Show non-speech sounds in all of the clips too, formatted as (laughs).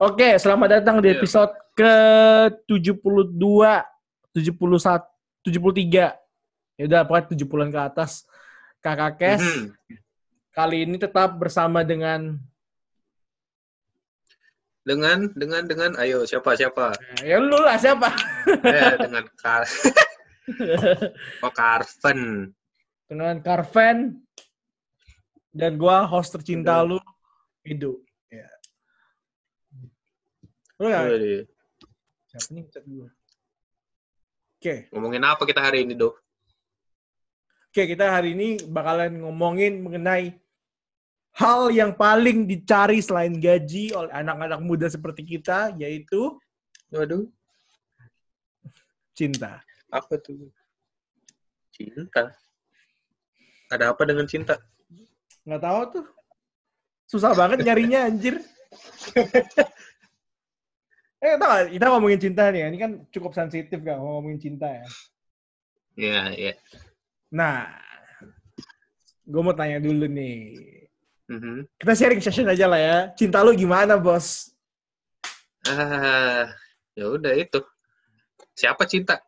Oke, selamat datang di Iya. episode ke-72, 71, 73. Ya udah, pokoknya 70-an ke atas. Kakak Kes, Mhm. kali ini tetap bersama dengan Dengan dengan dengan ayo siapa siapa? ya lu lah siapa? eh dengan Kar (laughs) Oh Carven. dengan Carven dan gua host tercinta Aduh. lu, Edo. Ya. Ya, siapa nih chat? Oke. Ngomongin apa kita hari ini, Dok? Oke, kita hari ini bakalan ngomongin mengenai hal yang paling dicari selain gaji oleh anak-anak muda seperti kita, yaitu Waduh, cinta. apa tuh? Cinta. Ada apa dengan cinta? Nggak tahu tuh. Susah banget nyarinya, anjir. (laughs) eh, tau gak? Kita ngomongin cinta nih, ini kan cukup sensitif kan ngomongin cinta ya. Ya, ya. Nah, gue mau tanya dulu nih. Mhm. Kita sharing session aja lah ya. Cinta lu gimana, bos? Ah, ya udah itu. Siapa cinta?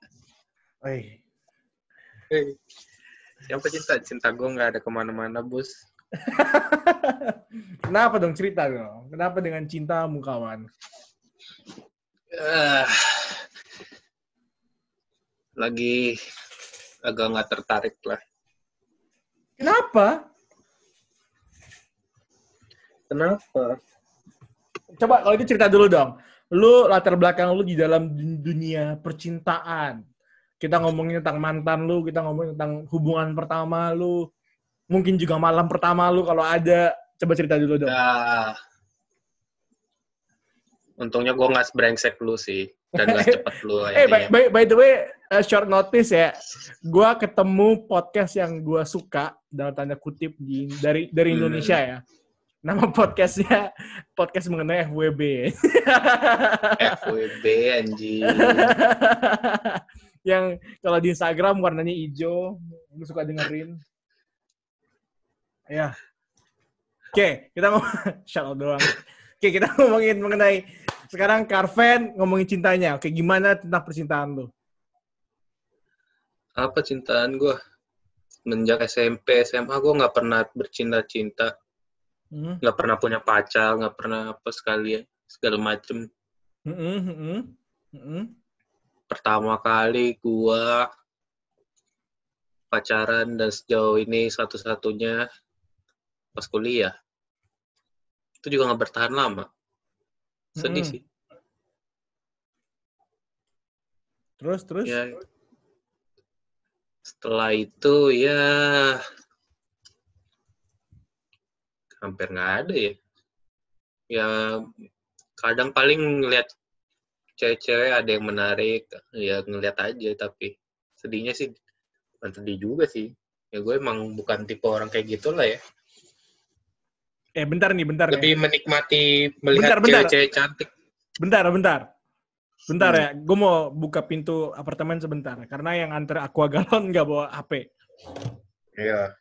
Woi, Eh, Siapa cinta? Cinta gue nggak ada ke mana-mana, bos. (laughs) Kenapa dong cerita dong? Kenapa dengan cintamu kawan? Ah, lagi agak nggak tertarik lah. Kenapa? Kenapa? Coba kalau itu cerita dulu dong. Lu latar belakang lu di dalam dun- dunia percintaan. Kita ngomongin tentang mantan lu, kita ngomongin tentang hubungan pertama lu. Mungkin juga malam pertama lu kalau ada. Coba cerita dulu dong. Ya. Untungnya gue nggak sebrengsek lu sih. Dan nggak (laughs) cepet lu Eh, by, by, by the way, uh, short notice ya. Gua ketemu podcast yang gua suka dalam tanda kutip di dari dari Hmm. Indonesia ya. Nama podcastnya podcast mengenai FWB. FWB anjing. (laughs) yang kalau di Instagram warnanya hijau, lu suka dengerin. Ya. Oke, kita ngomong (laughs) shout out doang. Oke, kita ngomongin mengenai sekarang Carven ngomongin cintanya. Oke, gimana tentang percintaan lu? Apa cintaan gue? Menjak SMP, SMA gue nggak pernah bercinta-cinta. Hmm? Nggak pernah punya pacar, nggak pernah apa sekali ya. Segala macem. Mm-mm, mm-mm, mm-mm. Pertama kali gue pacaran dan sejauh ini satu-satunya pas kuliah. Itu juga nggak bertahan lama. Sedih Mm-mm. sih. Terus terus. ya setelah itu ya hampir nggak ada ya ya kadang paling ngeliat cewek-cewek ada yang menarik ya ngeliat aja tapi sedihnya sih bukan sedih juga sih ya gue emang bukan tipe orang kayak gitu lah ya Eh, bentar nih, bentar nih. lebih menikmati melihat Bentar, bentar. cewek-cewek cantik Bentar, bentar. Bentar Hmm. ya, gue mau buka pintu apartemen sebentar. Karena yang antar aqua galon nggak bawa HP. iya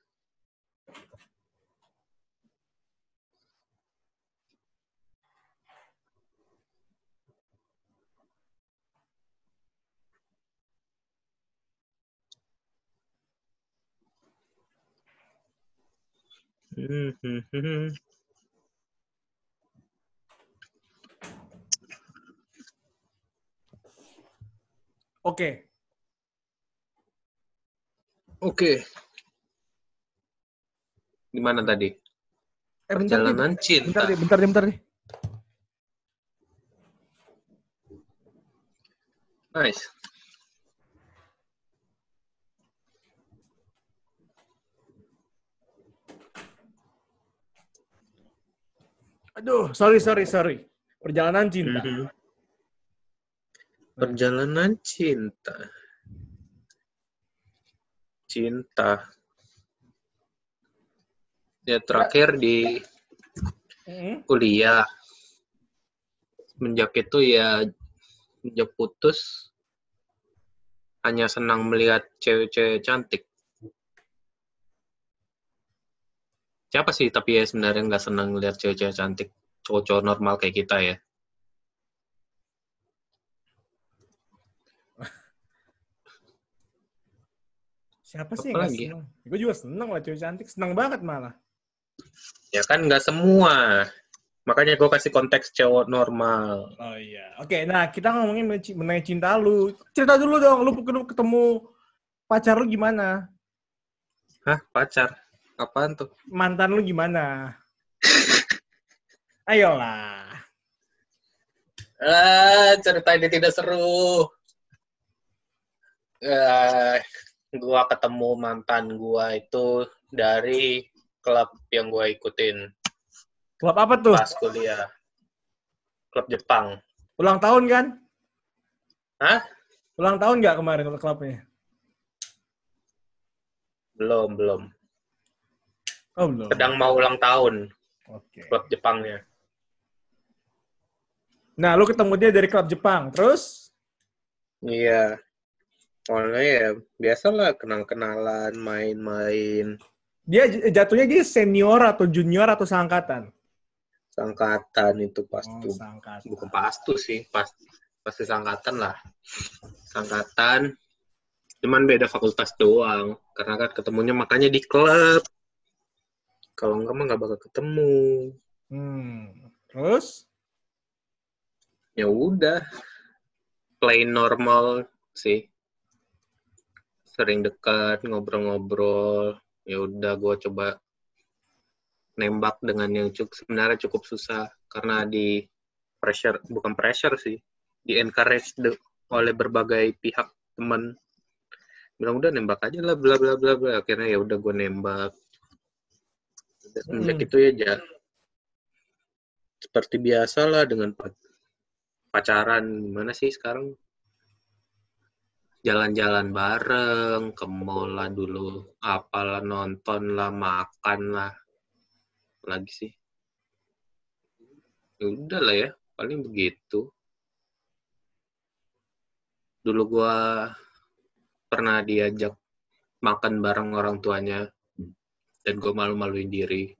(laughs) Oke, Oke. Gimana tadi? eh bentar Perjalanan bentar cinta. nih, bentar nih, bentar nih. Nice. Aduh, sorry, sorry, sorry. Perjalanan cinta. Mhm. Perjalanan cinta. Cinta. Ya terakhir di Mm-mm. kuliah. Semenjak itu ya sejak putus hanya senang melihat cewek-cewek cantik. siapa sih tapi ya sebenarnya nggak seneng lihat cewek-cewek cantik cowok-cowok normal kayak kita ya (laughs) siapa sih yang? Ya? Gue juga seneng lah cewek cantik, seneng banget malah. Ya kan nggak semua. Makanya gue kasih konteks cowok normal. Oh iya. Oke, nah kita ngomongin mengenai cinta lu. Cerita dulu dong, lu ketemu pacar lu gimana? Hah, pacar? Apaan tuh? Mantan lu gimana? (laughs) Ayolah. Ah, cerita ini tidak seru. Eh, gua ketemu mantan gua itu dari klub yang gua ikutin Klub apa tuh? pas kuliah. Klub Jepang. Ulang tahun kan? Hah? Ulang tahun nggak kemarin klubnya? Belum, belum. Oh belum. Sedang mau ulang tahun Oke. klub Jepangnya. Nah, lu ketemu dia dari klub Jepang. Terus? Iya. Awalnya ya biasalah kenal-kenalan, main-main, Dia jatuhnya dia senior atau junior atau seangkatan? sangkatan itu pas Oh, seangkatan. bukan pastu sih pas pasti sangkatan lah sangkatan cuman beda fakultas doang karena kan ketemunya makanya di klub kalau enggak mah nggak bakal ketemu. Hmm. Terus? ya udah plain normal sih. Sering dekat ngobrol-ngobrol. Ya udah gue coba nembak dengan yang cukup sebenarnya cukup susah. Karena di pressure bukan pressure sih di encourage de- oleh berbagai pihak teman. Bilang udah nembak aja lah bla bla bla bla. Akhirnya ya udah gue nembak semenjak Hmm. itu ya ja. Seperti biasa lah dengan pa- pacaran. Gimana sih sekarang? Jalan-jalan bareng ke mall lah dulu. Apalah nonton lah makan lah. Lagi sih? Ya udah lah ya paling begitu. Dulu gua pernah diajak makan bareng orang tuanya dan gue malu-maluin diri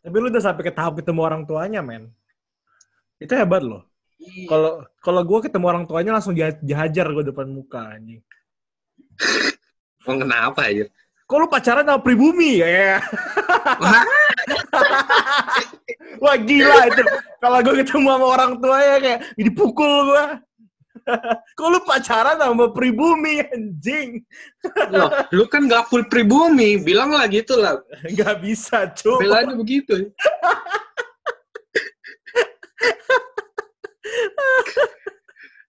Tapi lu udah sampai ke tahap ketemu orang tuanya, men. Itu hebat loh. Kalau kalau gue ketemu orang tuanya langsung dihajar gue depan muka anjing. (laughs) oh, kenapa ya Kok lu pacaran sama pribumi ya? Wah, (laughs) Wah gila itu. Kalau gue ketemu sama orang tuanya kayak dipukul gue. (laughs) Kok lu pacaran sama pribumi anjing? loh, lu kan gak full pribumi bilang lah gitu lah Gak bisa cuy. belanya begitu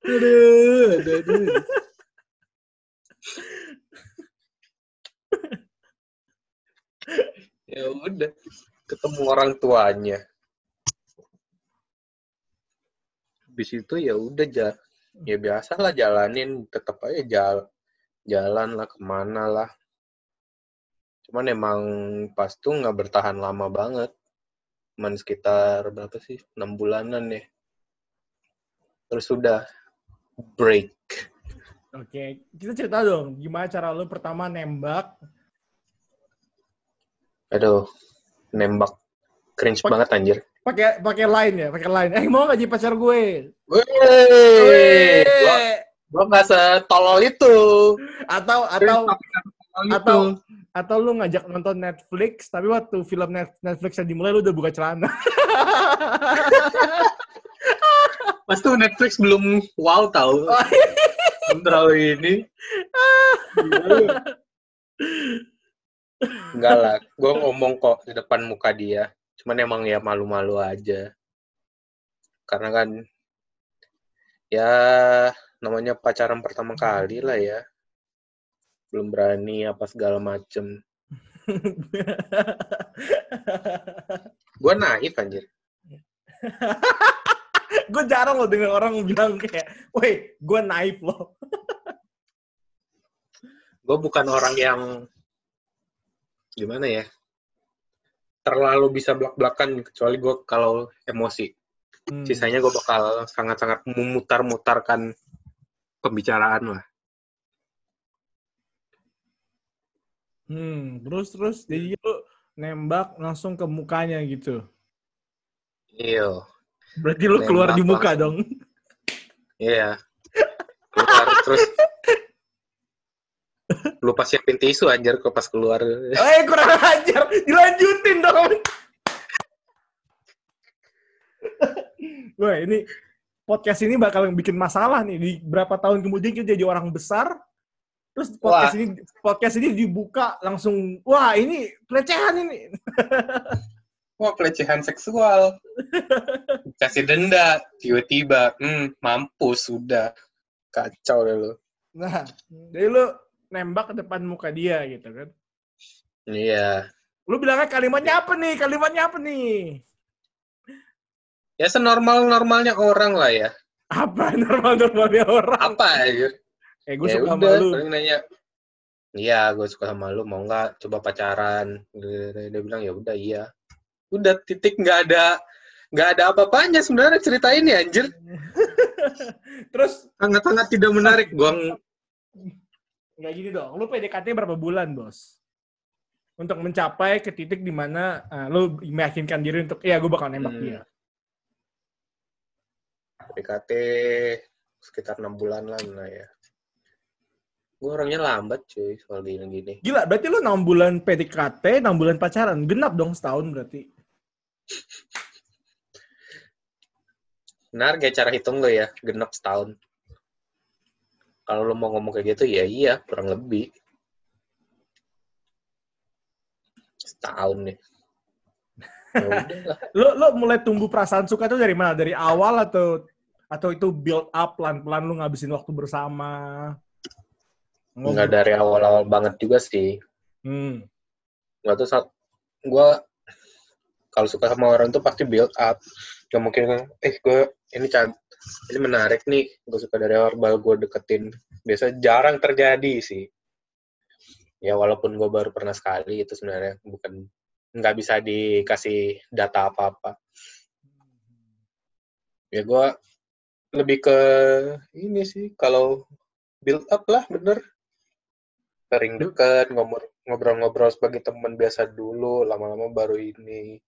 aduh, (laughs) aduh, aduh. ya udah ketemu orang tuanya habis itu ya udah ja ya biasa lah jalanin tetap aja jal jalan lah ke mana lah cuman emang pas tuh nggak bertahan lama banget. Cuman sekitar berapa sih? Enam bulanan ya. Terus sudah break. Oke, kita cerita dong gimana cara lu pertama nembak. aduh nembak cringe Pak- banget anjir Pakai pakai line ya, pakai line. Eh mau gak jadi pacar gue? Wih, gua, gua nggak setolol itu. Atau atau atau atau lu ngajak nonton Netflix tapi waktu film Net- Netflix yang dimulai lu udah buka celana. (laughs) pas tuh Netflix belum wow tahu. Oh, Belum terlalu ini. (laughs) Enggak lah, gue ngomong kok di depan muka dia. Cuman emang ya malu-malu aja. Karena kan ya namanya pacaran pertama kali lah ya. Belum berani apa segala macem. Gue naif anjir. (laughs) gue jarang loh dengar orang bilang kayak, woi, gue naif loh. Gue bukan orang yang gimana ya terlalu bisa belak-belakan kecuali gue kalau emosi. Hmm. Sisanya gue bakal sangat-sangat memutar-mutarkan pembicaraan lah. Hmm, terus terus jadi lu nembak langsung ke mukanya gitu. Iya, Berarti lu keluar di Nembak muka langsung. dong. iya. Keluar terus Lupa siapin tisu anjir kalau pas keluar. (laughs) Eh, kurang ajar. Dilanjutin dong. Wah, ini podcast ini bakal bikin masalah nih. Di berapa tahun kemudian kita jadi orang besar, terus podcast Wah. ini podcast ini dibuka langsung, wah ini pelecehan ini. Wah, pelecehan seksual. Kasih denda, tiba-tiba, hmm, mampus sudah. Kacau deh lu. Nah, jadi lu nembak ke depan muka dia gitu kan. Iya. Lu bilangnya kalimatnya apa nih? Kalimatnya apa nih? Ya senormal-normalnya orang lah ya. Apa (laughs) normal-normalnya orang? Apa aja? Eh, gue ya suka udah, sama lu. nanya. Iya, gue suka sama lu. Mau nggak coba pacaran? Dia, dia- bilang ya udah iya. Udah titik nggak ada nggak ada apa-apanya sebenarnya cerita ini anjir. (laughs) Terus Sangat-sangat tidak menarik. Gua nggak gini dong. Lu PDKT berapa bulan, Bos? Untuk mencapai ke titik di mana ah, lu meyakinkan diri untuk ya gue bakal nembak Hmm. dia. PDKT sekitar enam bulan lah nah ya. Gue orangnya lambat cuy soal gini-gini. Gila, berarti lu 6 bulan PDKT, 6 bulan pacaran. Genap dong setahun berarti. Benar kayak cara hitung lo ya, genap setahun. Kalau lo mau ngomong kayak gitu, ya iya, kurang lebih. Setahun nih. (laughs) Ya udahlah. Lu lu mulai tumbuh perasaan suka tuh dari mana? Dari awal atau atau itu build up pelan-pelan lu ngabisin waktu bersama? Nggak dari awal-awal banget juga sih. Hmm. Nggak tuh saat gue kalau suka sama orang tuh pasti build up. Gak mungkin, eh gue ini can ini menarik nih. Gue suka dari baru gue deketin. Biasa jarang terjadi sih. Ya walaupun gue baru pernah sekali itu sebenarnya bukan nggak bisa dikasih data apa-apa. Ya gue lebih ke ini sih kalau build up lah bener sering deket ngobrol ngobrol-ngobrol sebagai teman biasa dulu lama-lama baru ini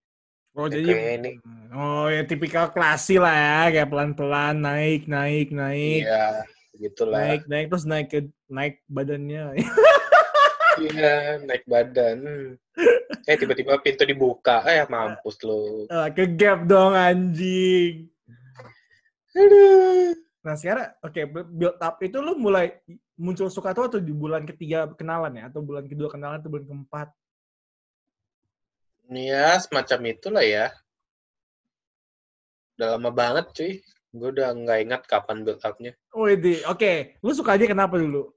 Oh jadi ini. Oh ya tipikal klasi lah ya, kayak pelan-pelan naik, naik, naik, iya begitulah naik, naik terus naik ke naik badannya. (laughs) iya naik badan eh tiba-tiba pintu dibuka eh mampus lo Ah, ke gap dong anjing. aduh Nah sekarang oke build up itu lu mulai muncul suka tuh atau di bulan ketiga kenalan ya atau bulan kedua kenalan atau bulan keempat? Ya semacam itulah ya. Udah lama banget cuy. Gue udah nggak ingat kapan build up-nya Oh oke, lu suka aja kenapa dulu?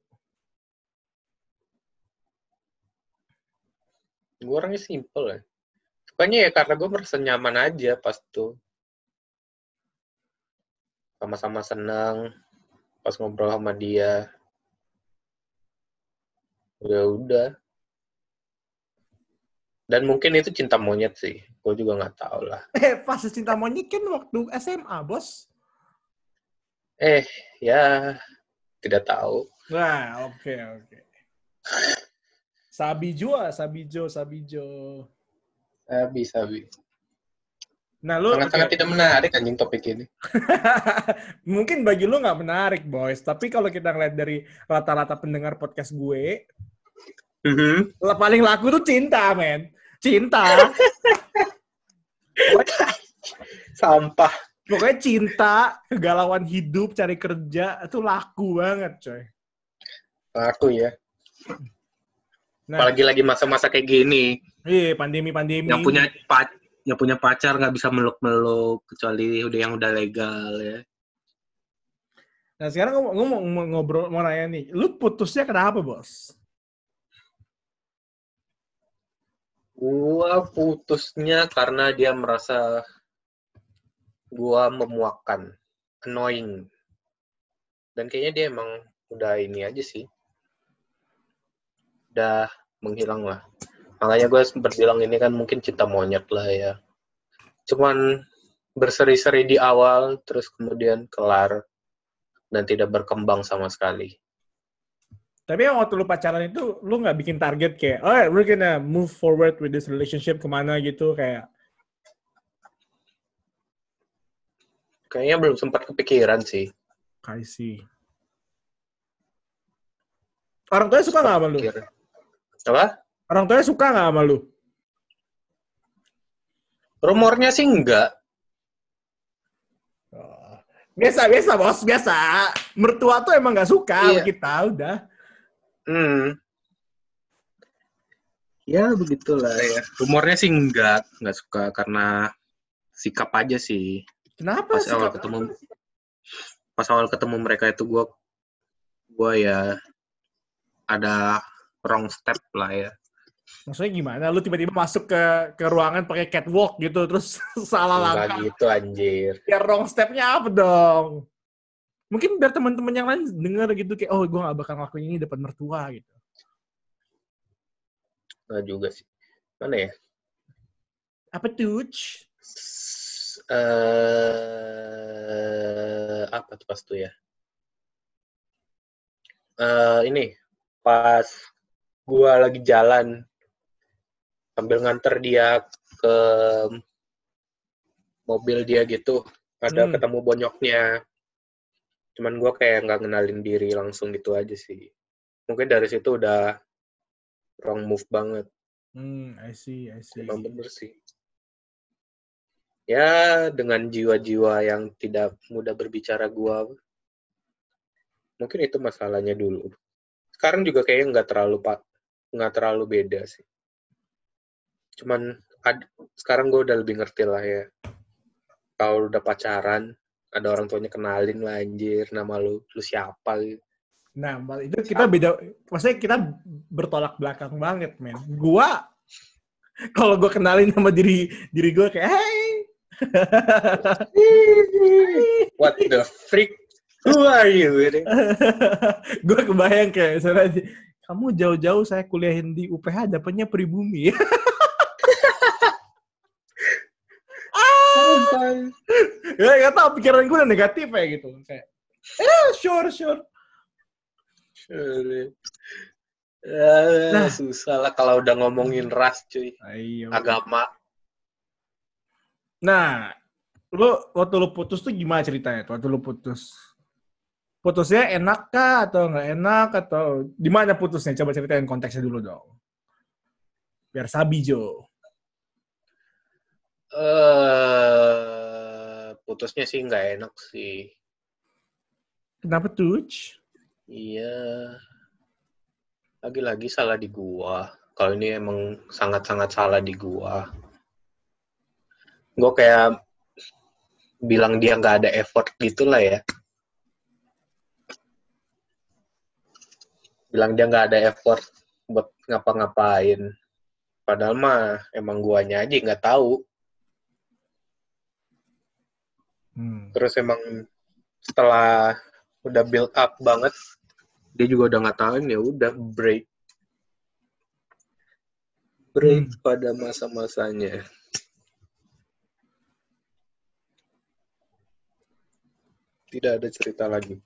gue orangnya simple ya. Sukanya ya karena gue merasa nyaman aja pas tuh. Sama-sama senang pas ngobrol sama dia. Ya udah dan mungkin itu cinta monyet sih gue juga nggak tahu lah (laughs) Eh fase cinta monyet kan waktu SMA bos. eh ya tidak tahu Nah oke oke. Sabijo ah, Sabijo, Sabijo. eh, bisa bi Nah lu sangat-sangat oke. tidak menarik anjing topik ini (laughs) mungkin bagi lu nggak menarik boys, tapi kalau kita ngeliat dari rata-rata pendengar podcast gue, Mhm. lah paling laku tuh cinta men, cinta. (laughs) sampah Pokoknya cinta, kegalauan hidup, cari kerja itu laku banget coy. aku ya Nah, apalagi lagi masa-masa kayak gini iya pandemi-pandemi. yang punya pac yang punya pacar nggak bisa meluk-meluk kecuali udah yang udah legal ya Nah sekarang gue mau, mau ngobrol, mau nanya nih, lu putusnya kenapa bos? Gua putusnya karena dia merasa gua memuakkan annoying. Dan kayaknya dia emang udah ini aja sih. Udah menghilang lah. Makanya gue sempat bilang ini kan mungkin cinta monyet lah ya. Cuman berseri-seri di awal terus kemudian kelar dan tidak berkembang sama sekali Tapi yang waktu lu pacaran itu, lu nggak bikin target kayak, oh we're gonna move forward with this relationship ke mana gitu, kayak, kayaknya belum sempat kepikiran sih I see. Orang tuanya suka nggak sama lu? Apa? Orang tuanya suka nggak sama lu? Rumornya sih enggak. Oh. Biasa, biasa bos, biasa. Mertua tuh emang nggak suka sama Iya. kita, udah. Hmm. Ya begitulah ya. Rumornya sih enggak, enggak suka karena sikap aja sih. Kenapa Pas sih? awal ketemu pas awal ketemu mereka itu gua gua ya ada wrong step lah ya. Maksudnya gimana? Lu tiba-tiba masuk ke ke ruangan pakai catwalk gitu, terus (laughs) salah Enggak langkah. gitu anjir. Ya wrong stepnya apa dong? Mungkin biar teman-teman yang lain denger gitu kayak, oh gue gak bakal ngelakuin ini depan mertua gitu. Enggak juga sih. Mana ya? Apa tuh? Eh apa tuh pas tuh ya? Eh ini pas gua lagi jalan sambil nganter dia ke mobil dia gitu, ada Hmm. ketemu bonyoknya. Cuman gua kayak nggak ngenalin diri langsung gitu aja sih. Mungkin dari situ udah wrong move banget. Hmm, I see, I see. Emang bener sih. Ya, dengan jiwa-jiwa yang tidak mudah berbicara gua, mungkin itu masalahnya dulu. Sekarang juga kayaknya nggak terlalu pak, nggak terlalu beda sih. Cuman ad- sekarang gue udah lebih ngerti lah ya. Kalau udah pacaran, ada orang tuanya kenalin lah anjir, nama lu, lu siapa gitu. Nah, itu kita beda. Maksudnya kita bertolak belakang banget, men. Gua, kalau gue kenalin sama diri diri gue kayak, hey, (laughs) What the freak? Who are you? Gitu. (laughs) gue kebayang kayak misalnya, kamu jauh-jauh saya kuliahin di UPH dapatnya pribumi. (laughs) ya nggak tahu pikiran gue udah negatif ya gitu. Kayak, eh sure sure. Sure. Ya, Nah. susah lah kalau udah ngomongin ras cuy. Ayo. Agama. Nah, lu waktu lu putus tuh gimana ceritanya? tuh Waktu lu putus, putusnya enak kah atau nggak enak atau di mana putusnya? Coba ceritain konteksnya dulu dong. Biar sabi Jo. eh putusnya sih nggak enak sih. Kenapa tuh? Iya. Lagi-lagi salah di gua. Kalau ini emang sangat-sangat salah di gua. Gua kayak bilang dia nggak ada effort gitulah ya. Bilang dia nggak ada effort buat ngapa-ngapain. Padahal mah emang guanya aja nggak tahu. Hmm. Terus emang setelah udah build up banget, dia juga udah nggak tahu ya udah break. Break Hmm. pada masa-masanya. Tidak ada cerita lagi.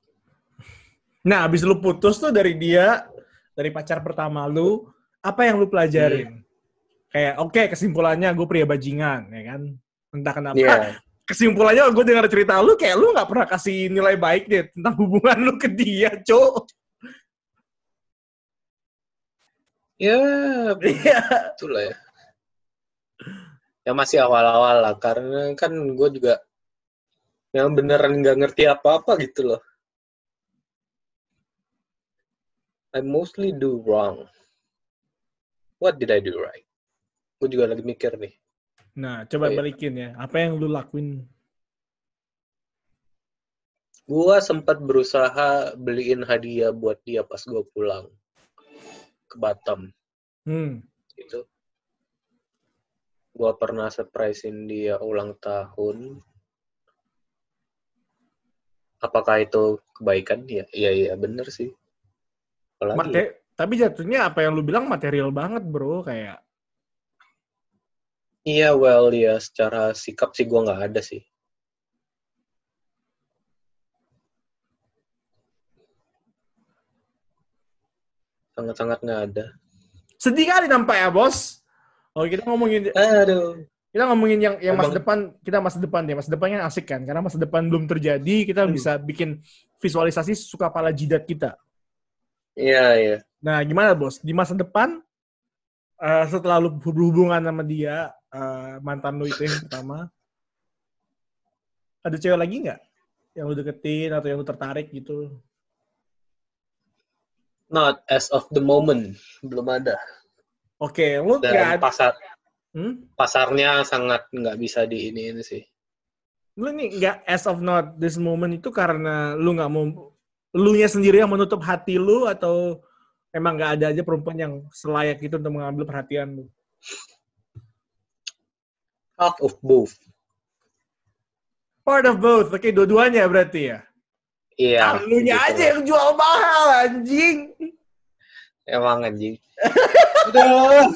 Nah, abis lu putus tuh dari dia, dari pacar pertama lu, apa yang lu pelajarin? Kayak, oke kesimpulannya gue pria bajingan, ya kan? Entah kenapa. Iya. Kesimpulannya gue dengar cerita lu, kayak lu nggak pernah kasih nilai baik deh tentang hubungan lu ke dia, cok. Ya, Iya. itulah ya. Ya masih awal-awal lah, karena kan gue juga yang beneran nggak ngerti apa-apa gitu loh. I mostly do wrong. What did I do right? Gue juga lagi mikir nih. Nah, coba Iya. balikin ya. Apa yang lu lakuin? Gue sempat berusaha beliin hadiah buat dia pas gue pulang ke Batam. Hmm. Gitu. Gue pernah surprisein dia ulang tahun. Apakah itu kebaikan? Ya, iya, iya, bener sih. Apalagi ya? Mate- tapi jatuhnya apa yang lu bilang material banget, bro. Kayak, Iya, well, ya secara sikap sih gue nggak ada sih. Sangat-sangat nggak ada. sedih kali nampak ya, bos. Oh, kita ngomongin Aduh. kita ngomongin yang yang masa depan kita masa depan ya masa depannya asik kan karena masa depan belum terjadi kita Hmm. bisa bikin visualisasi suka pala jidat kita Iya, iya. Nah, gimana bos? Di masa depan, uh, setelah lu berhubungan sama dia, uh, mantan lu itu yang pertama, ada cewek lagi nggak yang lu deketin atau yang lu tertarik gitu? Not as of the moment, belum ada. Oke, okay, lu Dan pasar hmm? pasarnya sangat nggak bisa di ini ini sih. Lu nih nggak as of not this moment itu karena lu nggak mau lu nya sendiri yang menutup hati lu atau emang nggak ada aja perempuan yang selayak itu untuk mengambil perhatian lu? Half of both. Part of both. Oke, okay, dua-duanya berarti ya? Iya. Ah, lu nya aja yang jual mahal, anjing. Emang anjing. (laughs) Aduh.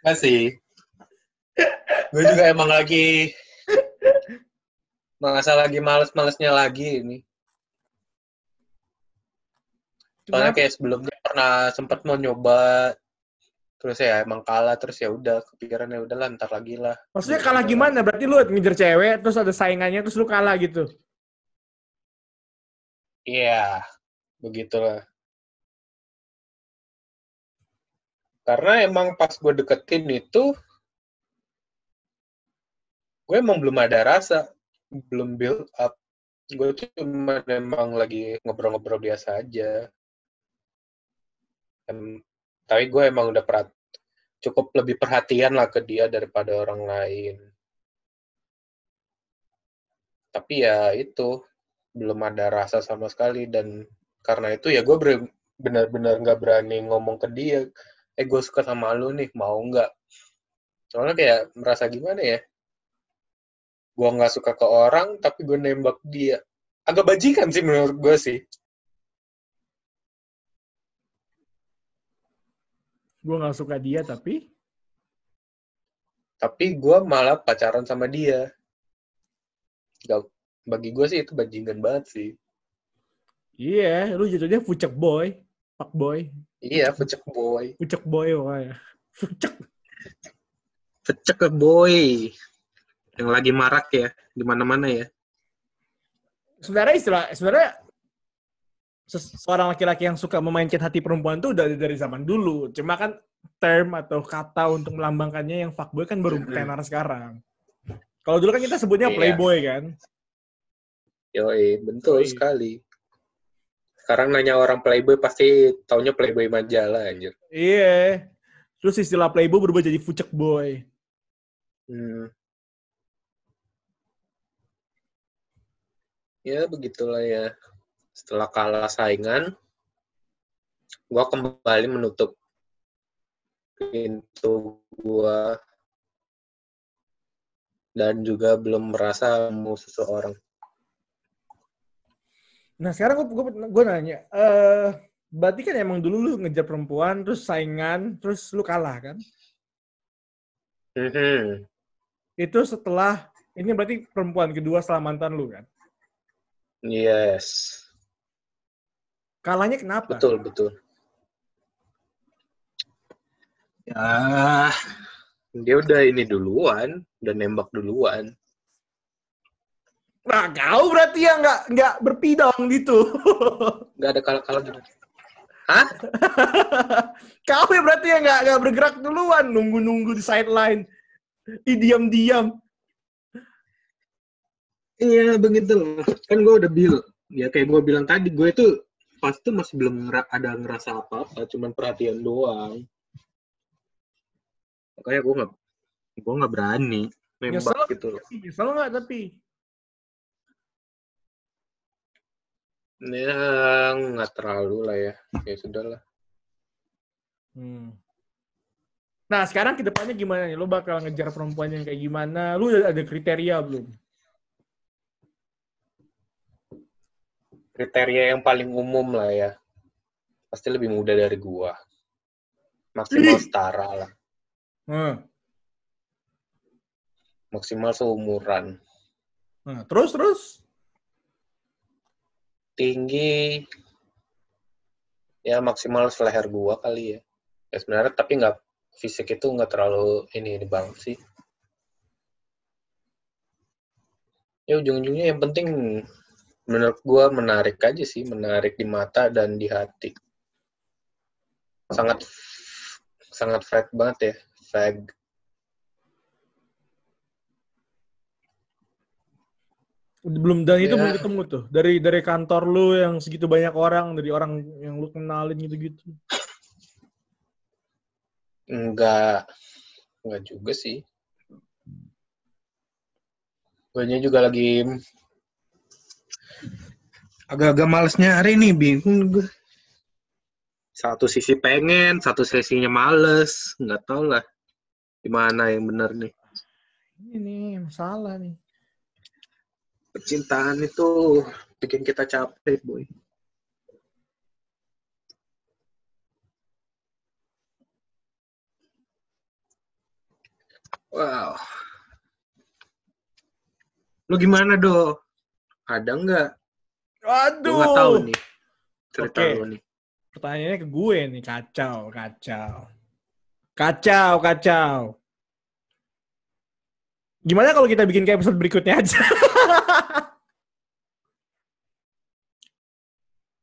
Masih. Gue juga emang lagi masa lagi males-malesnya lagi ini. Soalnya kayak sebelumnya pernah sempat mau nyoba terus ya emang kalah terus ya udah kepikiran ya udah lah ntar lagi lah. Maksudnya kalah gimana? Berarti lu ngejar cewek terus ada saingannya terus lu kalah gitu? Iya, begitulah. Karena emang pas gue deketin itu, gue emang belum ada rasa, belum build up. Gue cuma emang lagi ngobrol-ngobrol biasa aja. Em, tapi gue emang udah perat, cukup lebih perhatian lah ke dia daripada orang lain. Tapi ya itu, belum ada rasa sama sekali. Dan karena itu ya gue benar-benar nggak berani ngomong ke dia. Eh gue suka sama lu nih mau nggak? Soalnya kayak merasa gimana ya? Gue nggak suka ke orang tapi gue nembak dia. Agak bajikan sih menurut gue sih gue nggak suka dia tapi tapi gue malah pacaran sama dia gak, bagi gue sih itu bajingan banget sih iya yeah, lu jatuhnya pucak boy pak boy Iya, Pucek Boy. Pucek Boy, wah ya. Pucek. Pucek Boy. Yang lagi marak ya, di mana-mana ya. Sebenarnya istilah, sebenarnya seorang laki-laki yang suka memainkan hati perempuan tuh udah dari zaman dulu. Cuma kan term atau kata untuk melambangkannya yang fuckboy kan baru tenar sekarang. Kalau dulu kan kita sebutnya iya. playboy kan. Yoi, betul Yoi. sekali. Sekarang nanya orang Playboy pasti taunya Playboy majalah anjir. Iya. Terus istilah Playboy berubah jadi fucek boy. Hmm. Ya begitulah ya. Setelah kalah saingan, gua kembali menutup pintu gua dan juga belum merasa mau seseorang. Nah sekarang gue gue nanya, uh, berarti kan emang dulu lu ngejar perempuan, terus saingan, terus lu kalah kan? Mm-hmm. Itu setelah ini berarti perempuan kedua setelah mantan lu kan? Yes. Kalahnya kenapa? Betul betul. Ya, dia udah ini duluan, udah nembak duluan. Nah, kau berarti yang nggak nggak berpidang gitu. (laughs) Nggak ada kalau-kalau gitu. Hah? (laughs) kau ya berarti yang nggak nggak bergerak duluan, nunggu-nunggu di sideline, di diam-diam. Iya begitu. Kan gue udah bilang, ya kayak gue bilang tadi, gue itu pas itu masih belum ada ngerasa apa-apa, cuman perhatian doang. Makanya gue nggak, gue nggak berani nembak gitu. Nyesel nggak tapi? Ya, nggak terlalu lah ya. Ya sudah lah. Hmm. Nah, sekarang ke depannya gimana nih? Lo bakal ngejar perempuan yang kayak gimana? Lu ada kriteria belum? Kriteria yang paling umum lah ya. Pasti lebih muda dari gua. Maksimal setara lah. Hmm. Maksimal seumuran. Nah, terus, terus? tinggi ya maksimal seleher gua kali ya. Ya sebenarnya tapi nggak fisik itu nggak terlalu ini ini banget sih. Ya ujung-ujungnya yang penting menurut gue menarik aja sih, menarik di mata dan di hati. Sangat sangat fag banget ya, fag. Belum dan itu Ya. belum ketemu tuh. Dari dari kantor lu yang segitu banyak orang, dari orang yang lu kenalin gitu-gitu. Enggak, enggak juga sih. Gue juga lagi agak-agak males nyari nih, bingung gue. Satu sisi pengen, satu sisinya males. Nggak tau lah gimana yang bener nih. Ini nih masalah nih. Percintaan itu bikin kita capek, boy. Wow. Lu gimana, Do? Ada nggak? Aduh. Gue nggak tahu nih cerita Oke. lu nih. Pertanyaannya ke gue nih, kacau, kacau. Kacau, kacau. Gimana kalau kita bikin kayak episode berikutnya aja? (laughs)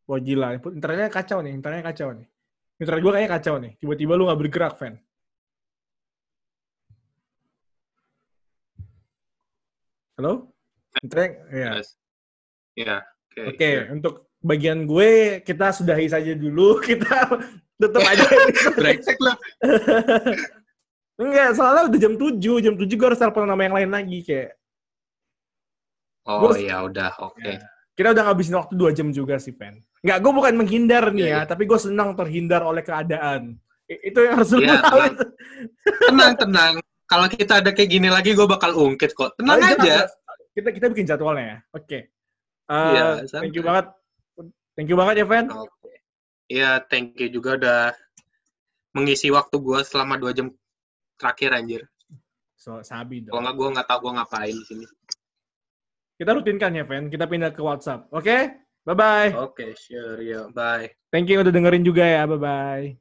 Wah gila, internetnya kacau nih, internetnya kacau nih. Internet gue kayaknya kacau nih. Tiba-tiba lu gak bergerak, Fan. Halo? Internet? Iya. Yes. Ya, oke. Oke, ya. untuk bagian gue, kita sudahi saja dulu. (laughs) Kita tutup aja. (laughs) Brengsek lu. (laughs) Enggak, soalnya udah jam 7. Jam 7 gue harus telepon nama yang lain lagi. Kayak, Oh Gua- ya udah, oke. kita udah ngabisin waktu 2 jam juga sih, Pen. Enggak, gue bukan menghindar nih Iya, ya, iya. tapi gue senang terhindar oleh keadaan. I- itu yang harus lu Iya, tahu. tenang. Tenang. Kalau kita ada kayak gini lagi, gue bakal ungkit kok. Tenang Ayo, aja. Kita kita bikin jadwalnya ya. Oke. Iya, thank you banget. Thank you banget ya. Oke. Iya, thank you juga udah mengisi waktu gue selama dua jam terakhir anjir. So, sabi dong. Kalau nggak gue nggak tahu gue ngapain di sini. Kita rutinkan ya, Pen. Kita pindah ke WhatsApp. Oke? Bye-bye. Oke, sure, ya, bye. Thank you udah dengerin juga ya. Bye-bye.